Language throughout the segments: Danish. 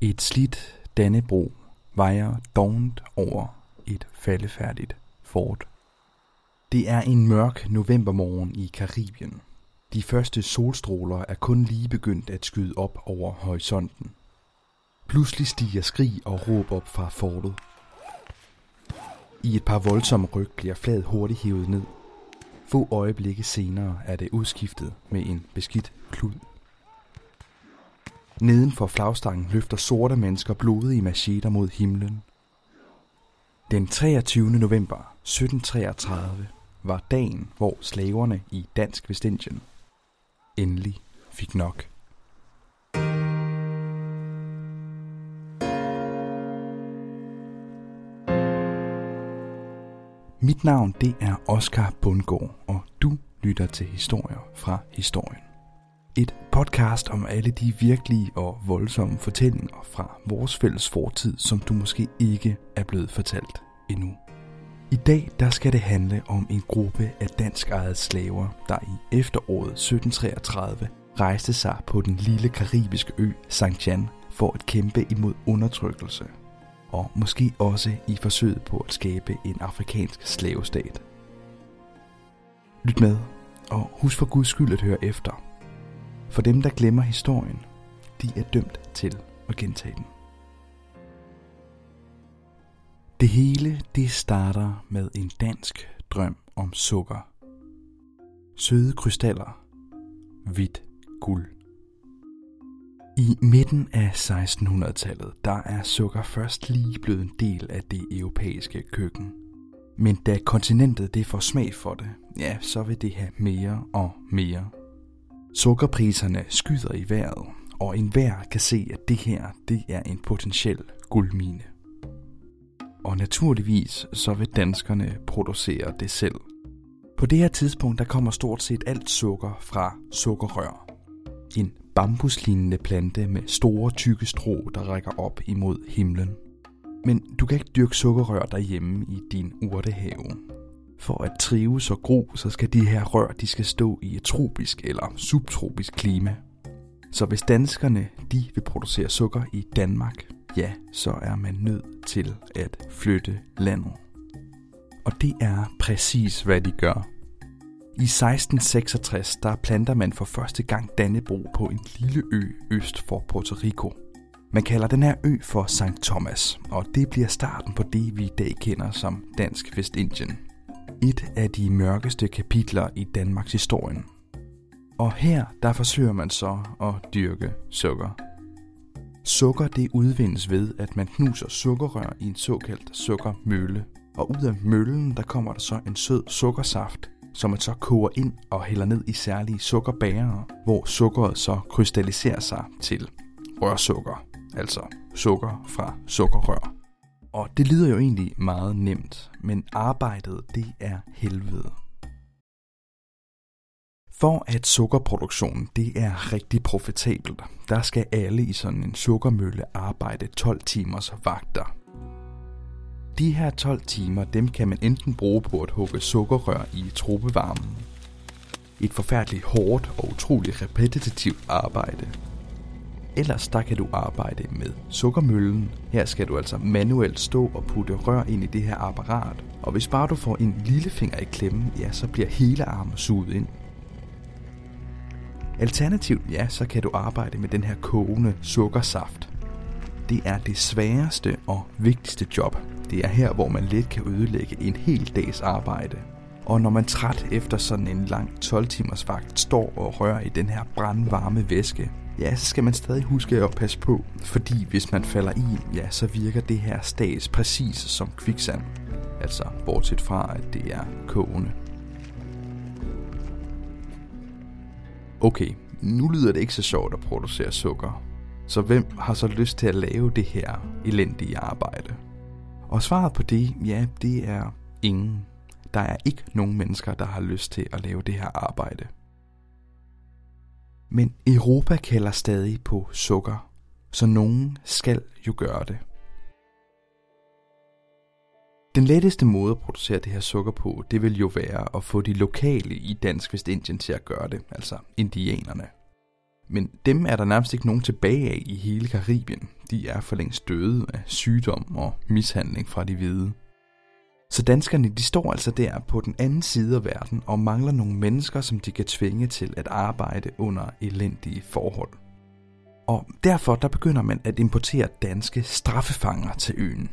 Et slidt Dannebro vejer dovent over et faldefærdigt fort. Det er en mørk novembermorgen i Karibien. De første solstråler er kun lige begyndt at skyde op over horisonten. Pludselig stiger skrig og råb op fra fortet. I et par voldsomme ryg bliver flaget hurtigt hævet ned. Få øjeblikke senere er det udskiftet med en beskidt klud. Neden for flagstangen løfter sorte mennesker blodige macheter mod himlen. Den 23. november 1733 var dagen, hvor slaverne i Dansk Vestindien endelig fik nok. Mit navn det er Oscar Bundgaard, og du lytter til historier fra historien. Et podcast om alle de virkelige og voldsomme fortællinger fra vores fælles fortid, som du måske ikke er blevet fortalt endnu. I dag der skal det handle om en gruppe af dansk ejede slaver, der i efteråret 1733 rejste sig på den lille karibiske ø St. Jan for at kæmpe imod undertrykkelse, og måske også i forsøget på at skabe en afrikansk slavestat. Lyt med, og husk for guds skyld at høre efter. For dem, der glemmer historien, de er dømt til at gentage den. Det hele det starter med en dansk drøm om sukker. Søde krystaller. Hvidt guld. I midten af 1600-tallet, der er sukker først lige blevet en del af det europæiske køkken. Men da kontinentet det får smag for det, ja, så vil det have mere og mere. Sukkerpriserne skyder i vejret, og enhver kan se, at det her det er en potentiel guldmine. Og naturligvis så vil danskerne producere det selv. På det her tidspunkt der kommer stort set alt sukker fra sukkerrør. En bambuslignende plante med store tykke strå, der rækker op imod himlen. Men du kan ikke dyrke sukkerrør derhjemme i din urtehave. For at trives og gro, så skal de her rør de skal stå i et tropisk eller subtropisk klima. Så hvis danskerne de vil producere sukker i Danmark, ja, så er man nødt til at flytte landet. Og det er præcis, hvad de gør. I 1666 der planter man for første gang Dannebro på en lille ø øst for Puerto Rico. Man kalder den her ø for St. Thomas, og det bliver starten på det, vi i dag kender som Dansk Vestindien. Et af de mørkeste kapitler i Danmarks historie. Og her der forsøger man så at dyrke sukker. Sukker det udvindes ved, at man knuser sukkerrør i en såkaldt sukkermølle. Og ud af møllen, der kommer der så en sød sukkersaft, som man så koger ind og hælder ned i særlige sukkerbærere, hvor sukkeret så krystalliserer sig til rørsukker, altså sukker fra sukkerrør. Og det lyder jo egentlig meget nemt, men arbejdet det er helvede. For at sukkerproduktionen det er rigtig profitabelt, der skal alle i sådan en sukkermølle arbejde 12 timers vagter. De her 12 timer, dem kan man enten bruge på at hugge sukkerrør i tropevarmen. Et forfærdeligt hårdt og utroligt repetitivt arbejde. Ellers der kan du arbejde med sukkermøllen. Her skal du altså manuelt stå og putte rør ind i det her apparat. Og hvis bare du får en lille finger i klemmen, ja, så bliver hele armen suget ind. Alternativt, ja, så kan du arbejde med den her kogende sukkersaft. Det er det sværeste og vigtigste job. Det er her, hvor man let kan ødelægge en hel dags arbejde. Og når man træt efter sådan en lang 12 timers vagt står og rører i den her brandvarme væske, ja, så skal man stadig huske at passe på, fordi hvis man falder i, ja, så virker det her stads præcis som kviksand. Altså bortset fra, at det er kogende. Okay, nu lyder det ikke så sjovt at producere sukker. Så hvem har så lyst til at lave det her elendige arbejde? Og svaret på det, ja, det er ingen. Der er ikke nogen mennesker, der har lyst til at lave det her arbejde. Men Europa kalder stadig på sukker, så nogen skal jo gøre det. Den letteste måde at producere det her sukker på, det vil jo være at få de lokale i Dansk Vestindien til at gøre det, altså indianerne. Men dem er der nærmest ikke nogen tilbage af i hele Karibien. De er for længst døde af sygdom og mishandling fra de hvide. Så danskerne de står altså der på den anden side af verden og mangler nogle mennesker, som de kan tvinge til at arbejde under elendige forhold. Og derfor der begynder man at importere danske straffefanger til øen.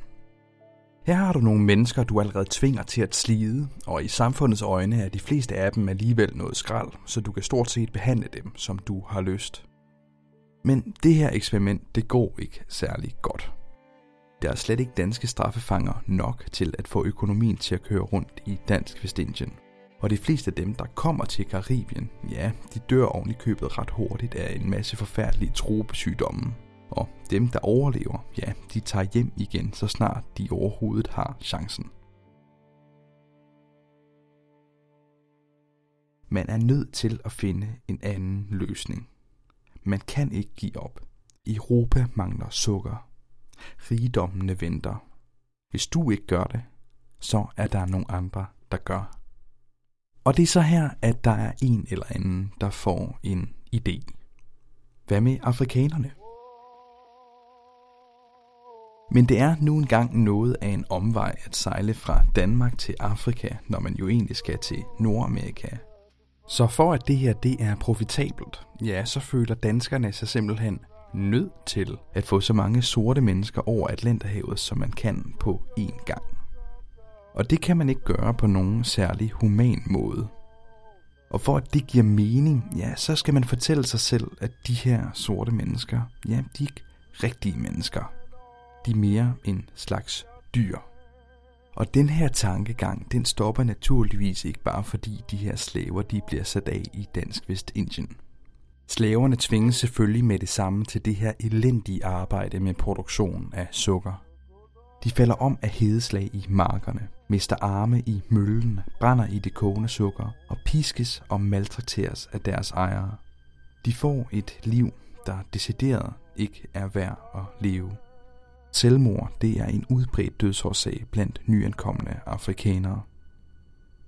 Her har du nogle mennesker, du allerede tvinger til at slide, og i samfundets øjne er de fleste af dem alligevel noget skrald, så du kan stort set behandle dem, som du har lyst. Men det her eksperiment, det går ikke særlig godt. Der er slet ikke danske straffefanger nok til at få økonomien til at køre rundt i Dansk Vestindien. Og de fleste af dem, der kommer til Karibien, ja, de dør oven i købet ret hurtigt af en masse forfærdelige tropesygdomme. Og dem, der overlever, ja, de tager hjem igen, så snart de overhovedet har chancen. Man er nødt til at finde en anden løsning. Man kan ikke give op. Europa mangler sukker. Rigdommene venter. Hvis du ikke gør det, så er der nogle andre, der gør. Og det er så her, at der er en eller anden, der får en idé. Hvad med afrikanerne? Men det er nu engang noget af en omvej at sejle fra Danmark til Afrika, når man jo egentlig skal til Nordamerika. Så for at det her det er profitabelt, ja, så føler danskerne sig simpelthen nødt til at få så mange sorte mennesker over Atlanterhavet, som man kan på én gang. Og det kan man ikke gøre på nogen særlig human måde. Og for at det giver mening, ja, så skal man fortælle sig selv, at de her sorte mennesker, ja, de er ikke rigtige mennesker. De er mere en slags dyr. Og den her tankegang, den stopper naturligvis ikke bare fordi de her slaver, de bliver sat af i Dansk Vestindien. Slaverne tvinges selvfølgelig med det samme til det her elendige arbejde med produktion af sukker. De falder om af hedeslag i markerne, mister arme i møllen, brænder i det kogende sukker og piskes og maltrakteres af deres ejere. De får et liv, der decideret ikke er værd at leve. Selvmord det er en udbredt dødsårsag blandt nyankomne afrikanere.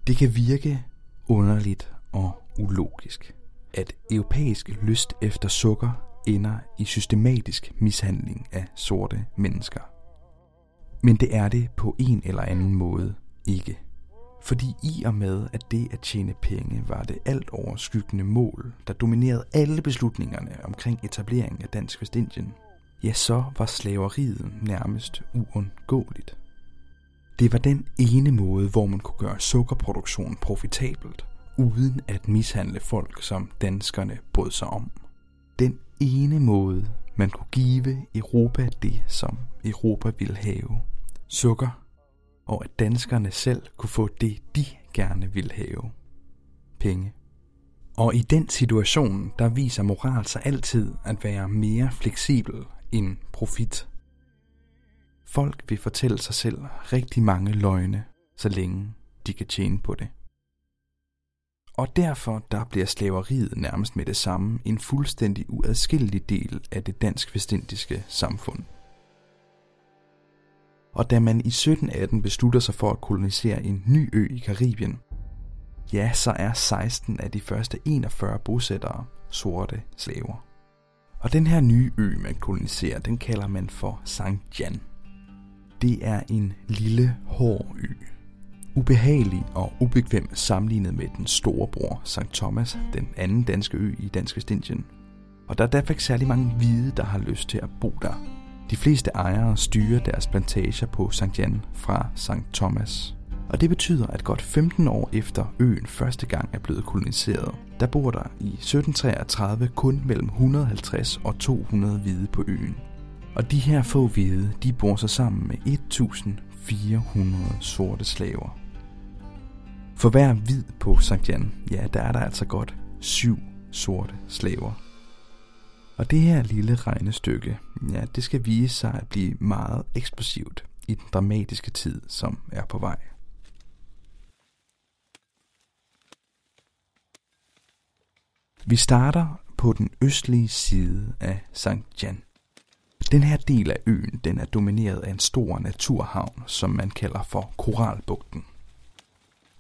Det kan virke underligt og ulogisk, at europæisk lyst efter sukker ender i systematisk mishandling af sorte mennesker. Men det er det på en eller anden måde ikke. Fordi i og med, at det at tjene penge var det alt overskyggende mål, der dominerede alle beslutningerne omkring etableringen af Dansk Vestindien, ja, så var slaveriet nærmest uundgåeligt. Det var den ene måde, hvor man kunne gøre sukkerproduktion profitabelt, uden at mishandle folk, som danskerne brød sig om. Den ene måde, man kunne give Europa det, som Europa ville have. Sukker, og at danskerne selv kunne få det, de gerne ville have. Penge. Og i den situation, der viser moral sig altid at være mere fleksibel end profit. Folk vil fortælle sig selv rigtig mange løgne, så længe de kan tjene på det. Og derfor der bliver slaveriet nærmest med det samme en fuldstændig uadskillelig del af det dansk-vestindiske samfund. Og da man i 1718 beslutter sig for at kolonisere en ny ø i Karibien, ja, så er 16 af de første 41 bosættere sorte slaver. Og den her nye ø, man koloniserer, den kalder man for St. Jan. Det er en lille, hård ø. Ubehagelig og ubekvem sammenlignet med den store bror St. Thomas, den anden danske ø i Dansk Vestindien. Og der er derfor ikke særlig mange hvide, der har lyst til at bo der. De fleste ejere styrer deres plantager på St. Jan fra St. Thomas. Og det betyder, at godt 15 år efter øen første gang er blevet koloniseret, der bor der i 1733 kun mellem 150 og 200 hvide på øen. Og de her få hvide, de bor sig sammen med 1400 sorte slaver. For hver hvid på Sankt Jan, ja, der er der altså godt syv sorte slaver. Og det her lille regnestykke, ja, det skal vise sig at blive meget eksplosivt i den dramatiske tid, som er på vej. Vi starter på den østlige side af St. Jan. Den her del af øen den er domineret af en stor naturhavn, som man kalder for Koralbugten.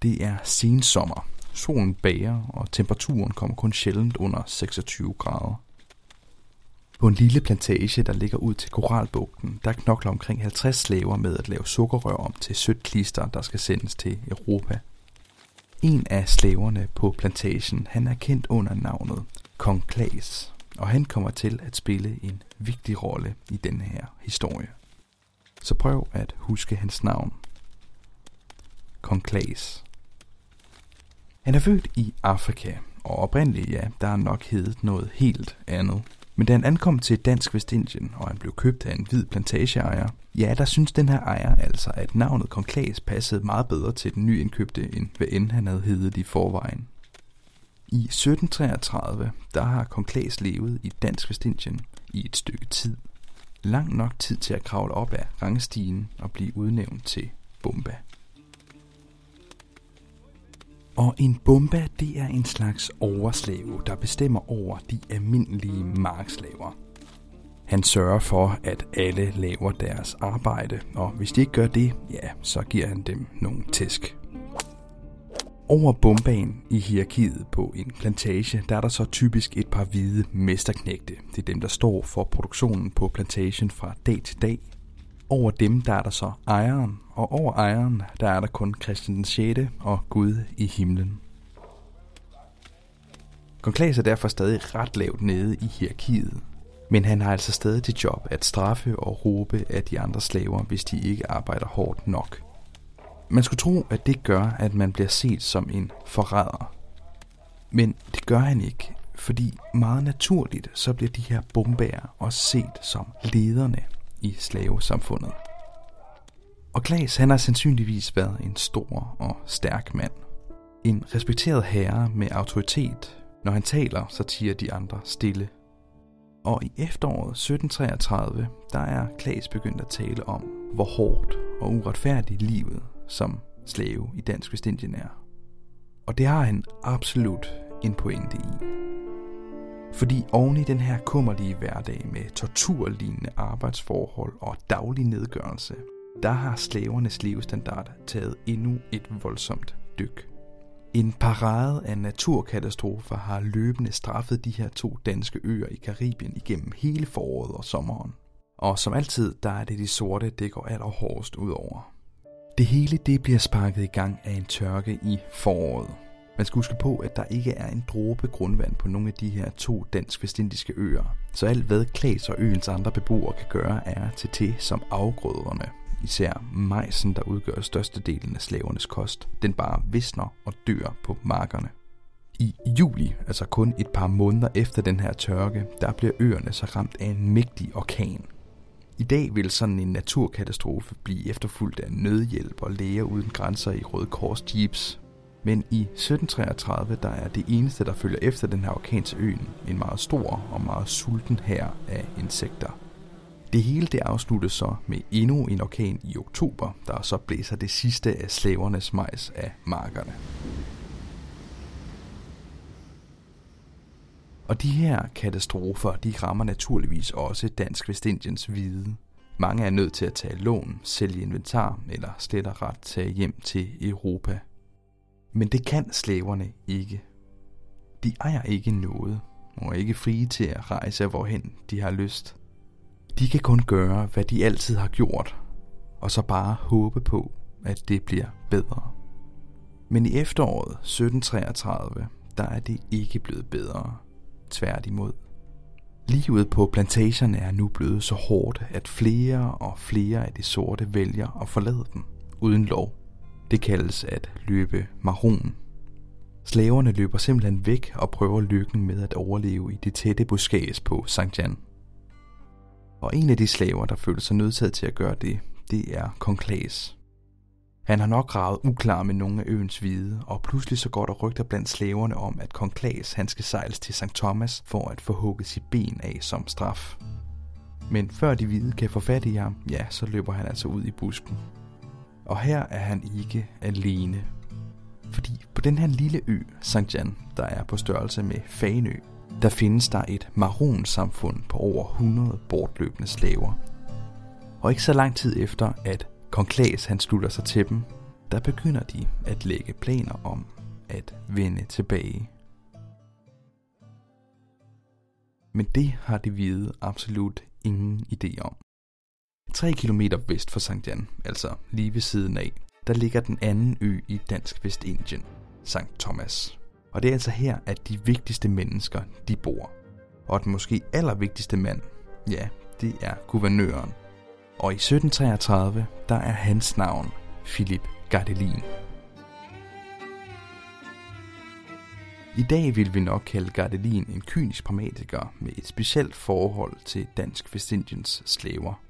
Det er sensommer. Solen bager, og temperaturen kommer kun sjældent under 26 grader. På en lille plantage, der ligger ud til Koralbugten, der knokler omkring 50 slaver med at lave sukkerrør om til sødt klister, der skal sendes til Europa. En af slaverne på plantagen, han er kendt under navnet Kong Klaas, og han kommer til at spille en vigtig rolle i denne her historie. Så prøv at huske hans navn. Kong Klaas. Han er født i Afrika, og oprindeligt ja, der er nok heddet noget helt andet. Men da han ankom til Dansk Vestindien, og han blev købt af en hvid plantageejer, ja, der synes den her ejer altså, at navnet Kong Klaas passede meget bedre til den nyindkøbte, end hvad end han havde heddet i forvejen. I 1733, der har Kong Klaas levet i Dansk Vestindien i et stykke tid. Lang nok tid til at kravle op af rangstigen og blive udnævnt til Bomba. Og en bomba, det er en slags overslave, der bestemmer over de almindelige markslaver. Han sørger for, at alle laver deres arbejde, og hvis de ikke gør det, ja, så giver han dem nogle tæsk. Over bombaen i hierarkiet på en plantage, der er der så typisk et par hvide mesterknægte. Det er dem, der står for produktionen på plantagen fra dag til dag. Over dem, der er der så ejeren, og over ejeren, der er der kun Christian den 6. og Gud i himlen. Konklas er derfor stadig ret lavt nede i hierarkiet, men han har altså stadig til job at straffe og råbe af de andre slaver, hvis de ikke arbejder hårdt nok. Man skulle tro, at det gør, at man bliver set som en forræder. Men det gør han ikke, fordi meget naturligt så bliver de her bombager også set som lederne i slavesamfundet. Og Glas han har sandsynligvis været en stor og stærk mand. En respekteret herre med autoritet. Når han taler, så tiger de andre stille. Og i efteråret 1733, der er Klaas begyndt at tale om, hvor hårdt og uretfærdigt livet som slave i Dansk Vestindien er. Og det har han absolut en pointe i. Fordi oven i den her kummerlige hverdag med torturlignende arbejdsforhold og daglig nedgørelse, der har slavernes levestandard taget endnu et voldsomt dyk. En parade af naturkatastrofer har løbende straffet de her to danske øer i Karibien igennem hele foråret og sommeren. Og som altid, der er det de sorte, det går allerhårdest ud over. Det hele det bliver sparket i gang af en tørke i foråret. Man skal huske på, at der ikke er en dråbe grundvand på nogle af de her to dansk-vestindiske øer. Så alt hvad Klaas og øens andre beboere kan gøre, er til til som afgrøderne. Især majsen, der udgør størstedelen af slavernes kost, den bare visner og dør på markerne. I juli, altså kun et par måneder efter den her tørke, der bliver øerne så ramt af en mægtig orkan. I dag vil sådan en naturkatastrofe blive efterfulgt af nødhjælp og læger uden grænser i Røde Kors Jeeps. Men i 1733, der er det eneste, der følger efter den her orkan til øen, en meget stor og meget sulten her af insekter. Det hele det afsluttes så med endnu en orkan i oktober, der så blæser det sidste af slavernes majs af markerne. Og de her katastrofer, de rammer naturligvis også Dansk Vestindiens hvide. Mange er nødt til at tage lån, sælge inventar eller slet og ret tage hjem til Europa. Men det kan slaverne ikke. De ejer ikke noget, og er ikke frie til at rejse hvorhen de har lyst. De kan kun gøre, hvad de altid har gjort, og så bare håbe på, at det bliver bedre. Men i efteråret 1733, der er det ikke blevet bedre. Tværtimod. Livet på plantagerne er nu blevet så hårdt, at flere og flere af de sorte vælger at forlade dem uden lov. Det kaldes at løbe maron. Slaverne løber simpelthen væk og prøver lykken med at overleve i det tætte buskads på St. Jan. Og en af de slaver, der føler sig nødsaget til at gøre det, det er Kong Klaas. Han har nok gravet uklar med nogle af øens hvide, og pludselig så går der rygter blandt slaverne om, at kong Klaas han skal sejles til St. Thomas for at få hugget sit ben af som straf. Men før de hvide kan få fat i ham, ja, så løber han altså ud i busken. Og her er han ikke alene. Fordi på den her lille ø, St. Jan, der er på størrelse med Fanø, der findes der et maronsamfund på over 100 bortløbende slaver. Og ikke så lang tid efter, at kong Klaas han slutter sig til dem, der begynder de at lægge planer om at vende tilbage. Men det har de hvide absolut ingen idé om. 3 km vest for St. Jan, altså lige ved siden af, der ligger den anden ø i Dansk Vestindien, St. Thomas. Og det er altså her, at de vigtigste mennesker, de bor. Og den måske allervigtigste mand, ja, det er guvernøren. Og i 1733, der er hans navn Philip Gardelin. I dag vil vi nok kalde Gardelin en kynisk pragmatiker med et specielt forhold til Dansk Vestindiens slaver.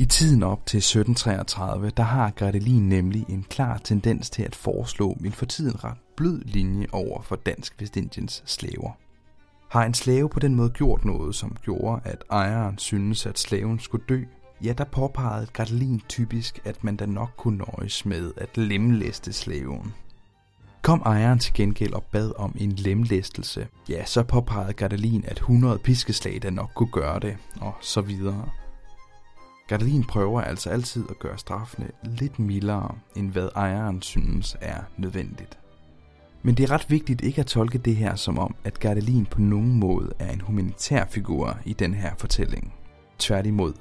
I tiden op til 1733, der har Gretelin nemlig en klar tendens til at foreslå en for tiden ret blød linje over for Dansk Vestindiens slaver. Har en slave på den måde gjort noget, som gjorde, at ejeren syntes, at slaven skulle dø, ja, der påpegede Gretelin typisk, at man da nok kunne nøjes med at lemlæste slaven. Kom ejeren til gengæld og bad om en lemlæstelse, ja, så påpegede Gardelin, at 100 piskeslag da nok kunne gøre det, og så videre. Gardelin prøver altså altid at gøre straffene lidt mildere, end hvad ejeren synes er nødvendigt. Men det er ret vigtigt ikke at tolke det her som om, at Gardelin på nogen måde er en humanitær figur i den her fortælling. Tværtimod.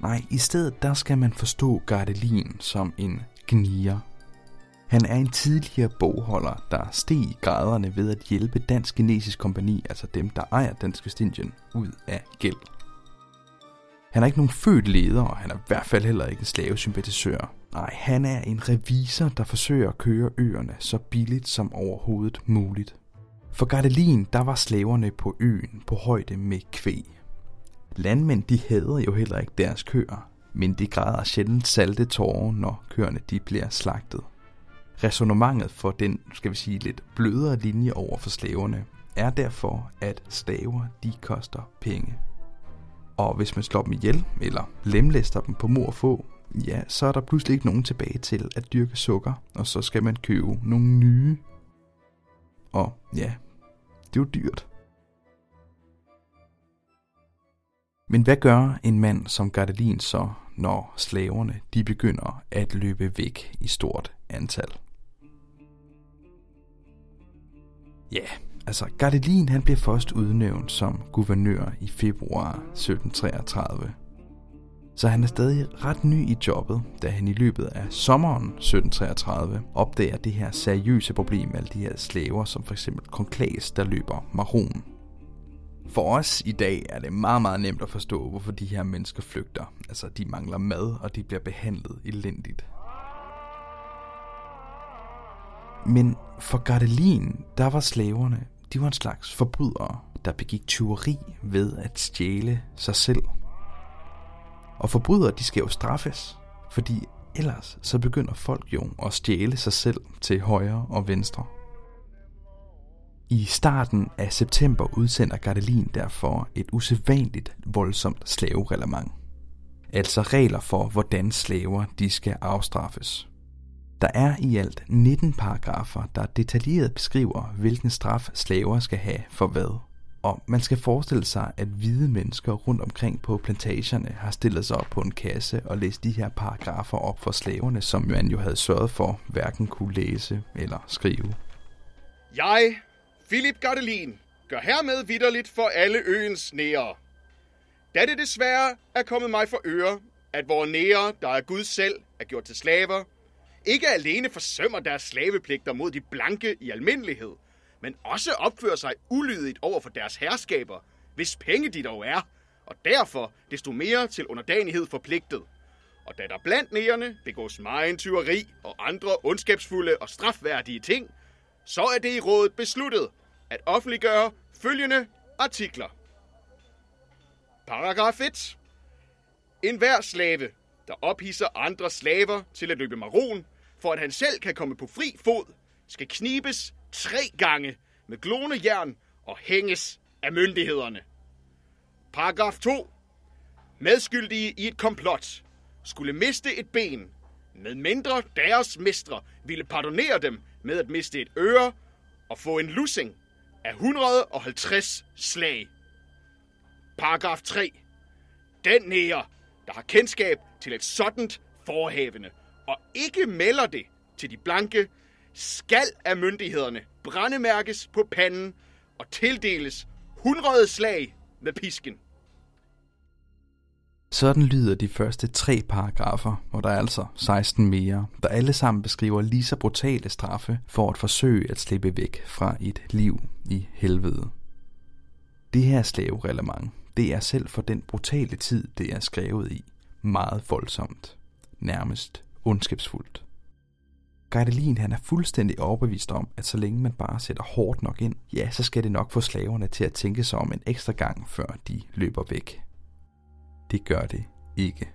Nej, i stedet der skal man forstå Gardelin som en gnier. Han er en tidligere bogholder, der steg i graderne ved at hjælpe Dansk Genesisk Kompani, altså dem, der ejer Dansk Vestindien, ud af gæld. Han er ikke nogen født leder, og han er i hvert fald heller ikke en slavesympatisør. Nej, han er en revisor, der forsøger at køre øerne så billigt som overhovedet muligt. For Gardelin, der var slaverne på øen på højde med kvæg. Landmænd, de hader jo heller ikke deres køer, men de græder sjældent salte tårer, når køerne de bliver slagtet. Resonemanget for den, skal vi sige, lidt blødere linje over for slaverne, er derfor, at slaver, de koster penge. Og hvis man slår dem ihjel, eller lemlæster dem på mor og få, ja, så er der pludselig ikke nogen tilbage til at dyrke sukker, og så skal man købe nogle nye. Og ja, det er jo dyrt. Men hvad gør en mand som Gardelin så, når slaverne de begynder at løbe væk i stort antal? Ja, altså Gardelin han blev først udnævnt som guvernør i februar 1733. Så han er stadig ret ny i jobbet, da han i løbet af sommeren 1733 opdager det her seriøse problem med alle de her slaver, som for eksempel kong der løber maron. For os i dag er det meget, meget nemt at forstå, hvorfor de her mennesker flygter. Altså, de mangler mad, og de bliver behandlet elendigt. Men for Gardelin, der var slaverne, de var en slags forbrydere, der begik tyveri ved at stjæle sig selv. Og forbrydere, de skal jo straffes, fordi ellers så begynder folk jo at stjæle sig selv til højre og venstre. I starten af september udsender Gardelin derfor et usædvanligt voldsomt slavereglement. Altså regler for, hvordan slaver de skal afstraffes. Der er i alt 19 paragrafer, der detaljeret beskriver, hvilken straf slaver skal have for hvad. Og man skal forestille sig, at hvide mennesker rundt omkring på plantagerne har stillet sig op på en kasse og læst de her paragrafer op for slaverne, som man jo havde sørget for hverken kunne læse eller skrive. Jeg, Philip Gardelin, gør hermed vidderligt for alle øens nære. Da det desværre er kommet mig for øre, at vores nære, der er Gud selv, er gjort til slaver, ikke alene forsømmer deres slavepligter mod de blanke i almindelighed, men også opfører sig ulydigt over for deres herskaber, hvis penge de dog er, og derfor desto mere til underdanighed forpligtet. Og da der blandt nærerne begås meget tyveri og andre ondskabsfulde og strafværdige ting, så er det i rådet besluttet at offentliggøre følgende artikler. Paragraf 1. En hver slave, der ophisser andre slaver til at løbe maron, for at han selv kan komme på fri fod, skal knibes tre gange med glående jern og hænges af myndighederne. Paragraf 2. Medskyldige i et komplot skulle miste et ben, med mindre deres mestre ville pardonere dem med at miste et øre og få en lussing af 150 slag. Paragraf 3. Den nære, der har kendskab til et sådant forhavende, og ikke melder det til de blanke, skal af myndighederne brændemærkes på panden og tildeles 100 slag med pisken. Sådan lyder de første tre paragrafer, hvor der er altså 16 mere, der alle sammen beskriver lige så brutale straffe for at forsøge at slippe væk fra et liv i helvede. Det her slavereglement, det er selv for den brutale tid, det er skrevet i, meget voldsomt, nærmest ondskabsfuldt. Gardelin han er fuldstændig overbevist om, at så længe man bare sætter hårdt nok ind, ja, så skal det nok få slaverne til at tænke sig om en ekstra gang, før de løber væk. Det gør det ikke.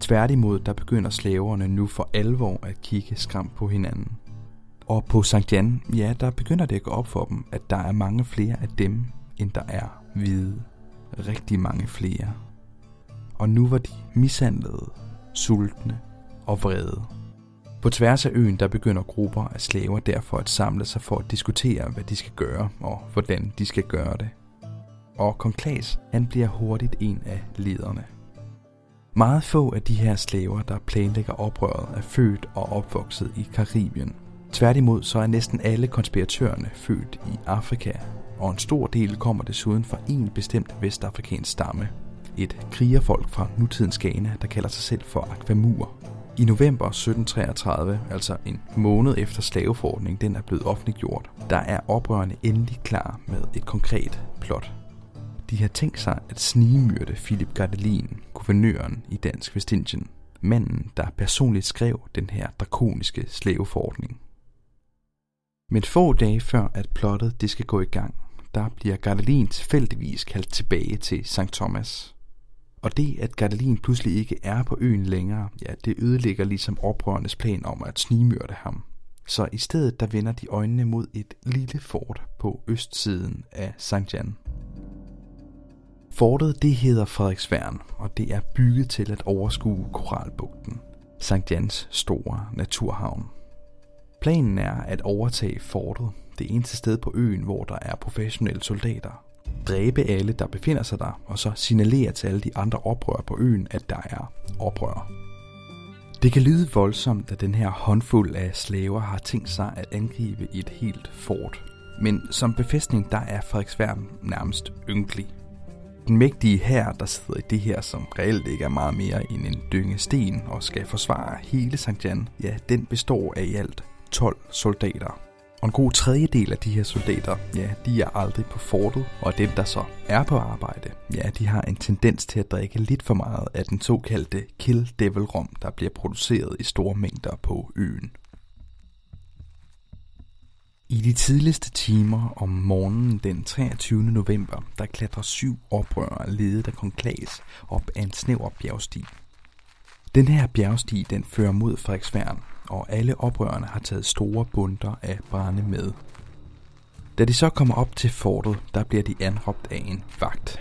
Tværtimod, der begynder slaverne nu for alvor at kigge skræmt på hinanden. Og på St. Jan, ja, der begynder det at gå op for dem, at der er mange flere af dem, end der er hvide. Rigtig mange flere. Og nu var de mishandlede, sultne og vrede. På tværs af øen, der begynder grupper af slaver derfor at samle sig for at diskutere, hvad de skal gøre og hvordan de skal gøre det. Og Konklas, han bliver hurtigt en af lederne. Meget få af de her slaver, der planlægger oprøret, er født og opvokset i Karibien. Tværtimod så er næsten alle konspiratørerne født i Afrika, og en stor del kommer desuden fra en bestemt vestafrikansk stamme. Et krigerfolk fra nutidens Ghana, der kalder sig selv for Aquamur. I november 1733, altså en måned efter slaveforordningen den er blevet offentliggjort, der er oprørerne endelig klar med et konkret plot. De har tænkt sig at snigemyrde Philip Gardelin, guvernøren i Dansk Vestindien, manden, der personligt skrev den her drakoniske slaveforordning. Men få dage før at plottet det skal gå i gang, der bliver Gardelin tilfældigvis kaldt tilbage til St. Thomas. Og det, at Gardelin pludselig ikke er på øen længere, ja, det ødelægger ligesom oprørernes plan om at snigmyrde ham. Så i stedet der vender de øjnene mod et lille fort på østsiden af St. Jan. Fortet det hedder Frederiksværn, og det er bygget til at overskue Koralbugten, St. Jans store naturhavn. Planen er at overtage fortet, det eneste sted på øen, hvor der er professionelle soldater. Dræbe alle, der befinder sig der, og så signalere til alle de andre oprørere på øen, at der er oprør. Det kan lyde voldsomt, at den her håndfuld af slaver har tænkt sig at angribe et helt fort. Men som befæstning, der er Frederiksværn nærmest ynkelig. Den mægtige her, der sidder i det her, som reelt ikke er meget mere end en dynge sten og skal forsvare hele St. Jan, ja, den består af i alt 12 soldater. Og en god tredjedel af de her soldater, ja, de er aldrig på fortet, og dem, der så er på arbejde, ja, de har en tendens til at drikke lidt for meget af den såkaldte Kill Devil rom, der bliver produceret i store mængder på øen. I de tidligste timer om morgenen den 23. november, der klatrer syv oprørere ledet af Konklas op ad en snæver bjergsti. Den her bjergsti den fører mod Frederiksværn, og alle oprørerne har taget store bunter af brænde med. Da de så kommer op til fortet, der bliver de anråbt af en vagt.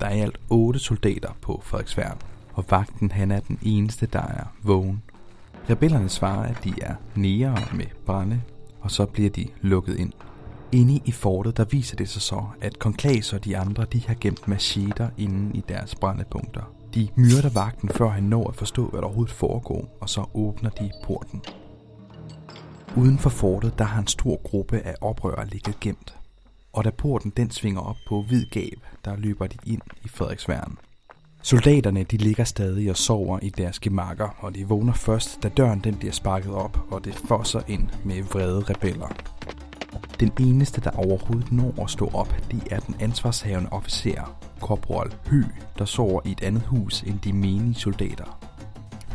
Der er i alt otte soldater på Frederiksværn, og vagten han er den eneste, der er vågen. Rebellerne svarer, at de er nære med brænde, og så bliver de lukket ind. Inde i fortet, der viser det sig så, at Konklas og de andre, de har gemt macheter inde i deres brændepunkter. De myrder vagten, før han når at forstå, hvad der overhovedet foregår, og så åbner de porten. Uden for fortet, der har en stor gruppe af oprørere ligget gemt. Og da porten den svinger op på hvid gab, der løber de ind i Frederiksværn. Soldaterne de ligger stadig og sover i deres gemakker, og de vågner først, da døren den bliver sparket op, og det fosser ind med vrede rebeller. Den eneste, der overhovedet når at stå op, det er den ansvarshavende officer, Korporal Hø, der sover i et andet hus end de menige soldater.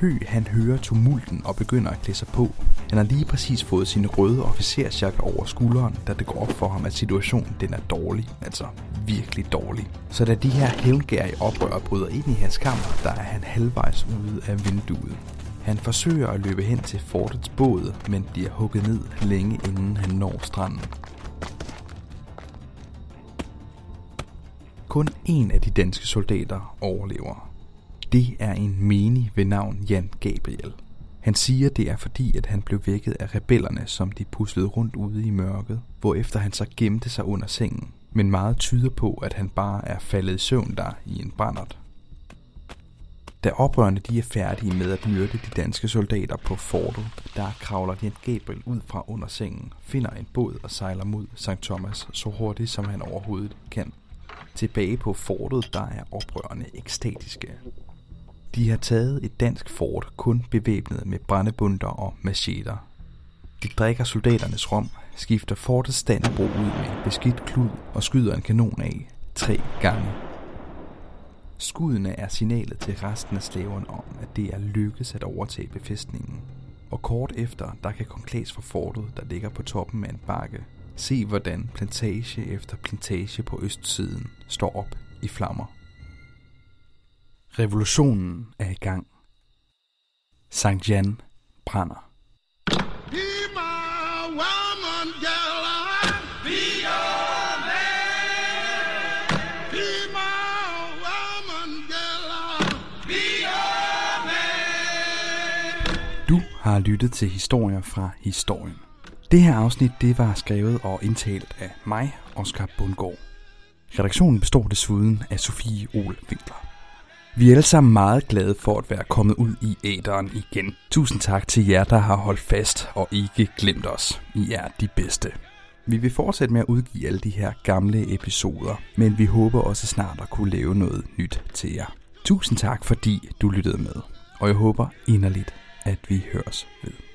Hø han hører tumulten og begynder at klæde sig på. Han har lige præcis fået sin røde officersjakke over skulderen, da det går op for ham, at situationen den er dårlig, altså virkelig dårlig. Så da de her hævngærige oprør bryder ind i hans kammer, der er han halvvejs ude af vinduet. Han forsøger at løbe hen til fortets båd, men bliver hugget ned længe inden han når stranden. Kun en af de danske soldater overlever. Det er en menig ved navn Jan Gabriel. Han siger, det er fordi, at han blev vækket af rebellerne, som de puslede rundt ude i mørket, hvorefter han så gemte sig under sengen. Men meget tyder på, at han bare er faldet i søvn der i en brændert. Da oprørerne de er færdige med at myrde de danske soldater på fortet, der kravler Jan Gabriel ud fra under sengen, finder en båd og sejler mod St. Thomas så hurtigt som han overhovedet kan. tilbage på fortet, der er oprørende ekstatiske. De har taget et dansk fort kun bevæbnet med brændebunder og macheter. De drikker soldaternes rom, skifter fortets standbro ud med beskidt klud og skyder en kanon af tre gange. Skuddene er signalet til resten af slaverne om, at det er lykkedes at overtage befæstningen. Og kort efter, der kan Konklas fra fortet, der ligger på toppen af en bakke, se hvordan plantage efter plantage på østsiden står op i flammer. Revolutionen er i gang. Sankt Jan brænder. Har lyttet til historier fra historien. Det her afsnit det var skrevet og indtalt af mig, Oscar Bundgaard. Redaktionen består desuden af Sofie Ole Winkler. Vi er alle sammen meget glade for at være kommet ud i æderen igen. Tusind tak til jer, der har holdt fast og ikke glemt os. I er de bedste. Vi vil fortsætte med at udgive alle de her gamle episoder, men vi håber også snart at kunne lave noget nyt til jer. Tusind tak, fordi du lyttede med, og jeg håber inderligt, at vi høres ved.